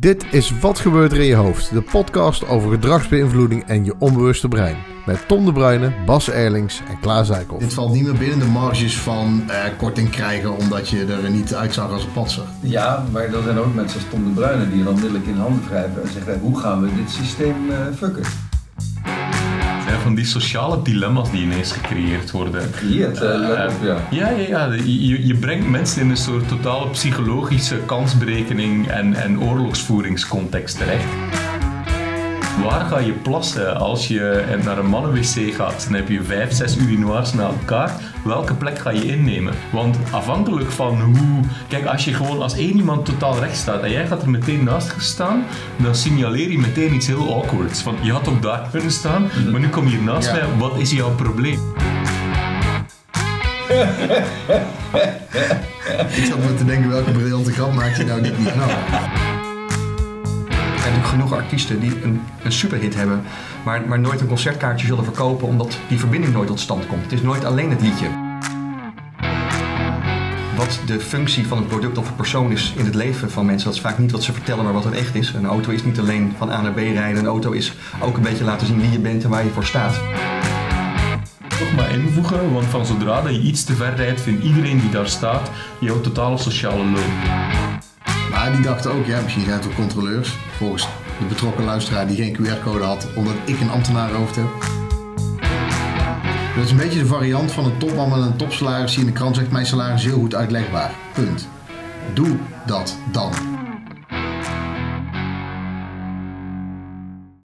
Dit is Wat gebeurt er in je hoofd? De podcast over gedragsbeïnvloeding en je onbewuste brein. Met Tom de Bruyne, Bas Erlings en Klaas Zijkhoff. Dit valt niet meer binnen de marges van eh, korting krijgen omdat je er niet uitzag als een patser. Ja, maar er zijn ook mensen als Tom de Bruyne die dan onmiddellijk in handen wrijven en zeggen: hoe gaan we dit systeem uh, fucken? Van die sociale dilemma's die ineens gecreëerd worden. Gecreëerd, uh, ja. Ja, ja, ja. Je, je brengt mensen in een soort totale psychologische kansberekening en, en oorlogsvoeringscontext terecht. Waar ga je plassen als je naar een mannenwc gaat? Dan heb je vijf, zes urinoirs na elkaar. Welke plek ga je innemen? Want afhankelijk van hoe... Kijk, als je gewoon als één iemand totaal recht staat en jij gaat er meteen naast staan, dan signaleer je meteen iets heel awkwards. Van, je had ook daar kunnen staan, maar nu kom je naast mij. Wat is jouw probleem? Ik zat me te denken welke briljante grap maakt je nou niet niet nou? Natuurlijk genoeg artiesten die een, een superhit hebben, maar, maar nooit een concertkaartje zullen verkopen omdat die verbinding nooit tot stand komt. Het is nooit alleen het liedje. Wat de functie van een product of een persoon is in het leven van mensen, dat is vaak niet wat ze vertellen, maar wat het echt is. Een auto is niet alleen van A naar B rijden, een auto is ook een beetje laten zien wie je bent en waar je voor staat toch maar invoegen, want van zodra dat je iets te ver rijdt, vindt iedereen die daar staat jouw totale sociale loon. Maar die dachten ook, ja, misschien zijn het wel controleurs. Volgens de betrokken luisteraar die geen QR-code had, omdat ik een ambtenarenhoofd heb. Dat is een beetje de variant van een topman met een topsalaris die in de krant zegt: Mijn salaris is heel goed uitlegbaar. Punt. Doe dat dan.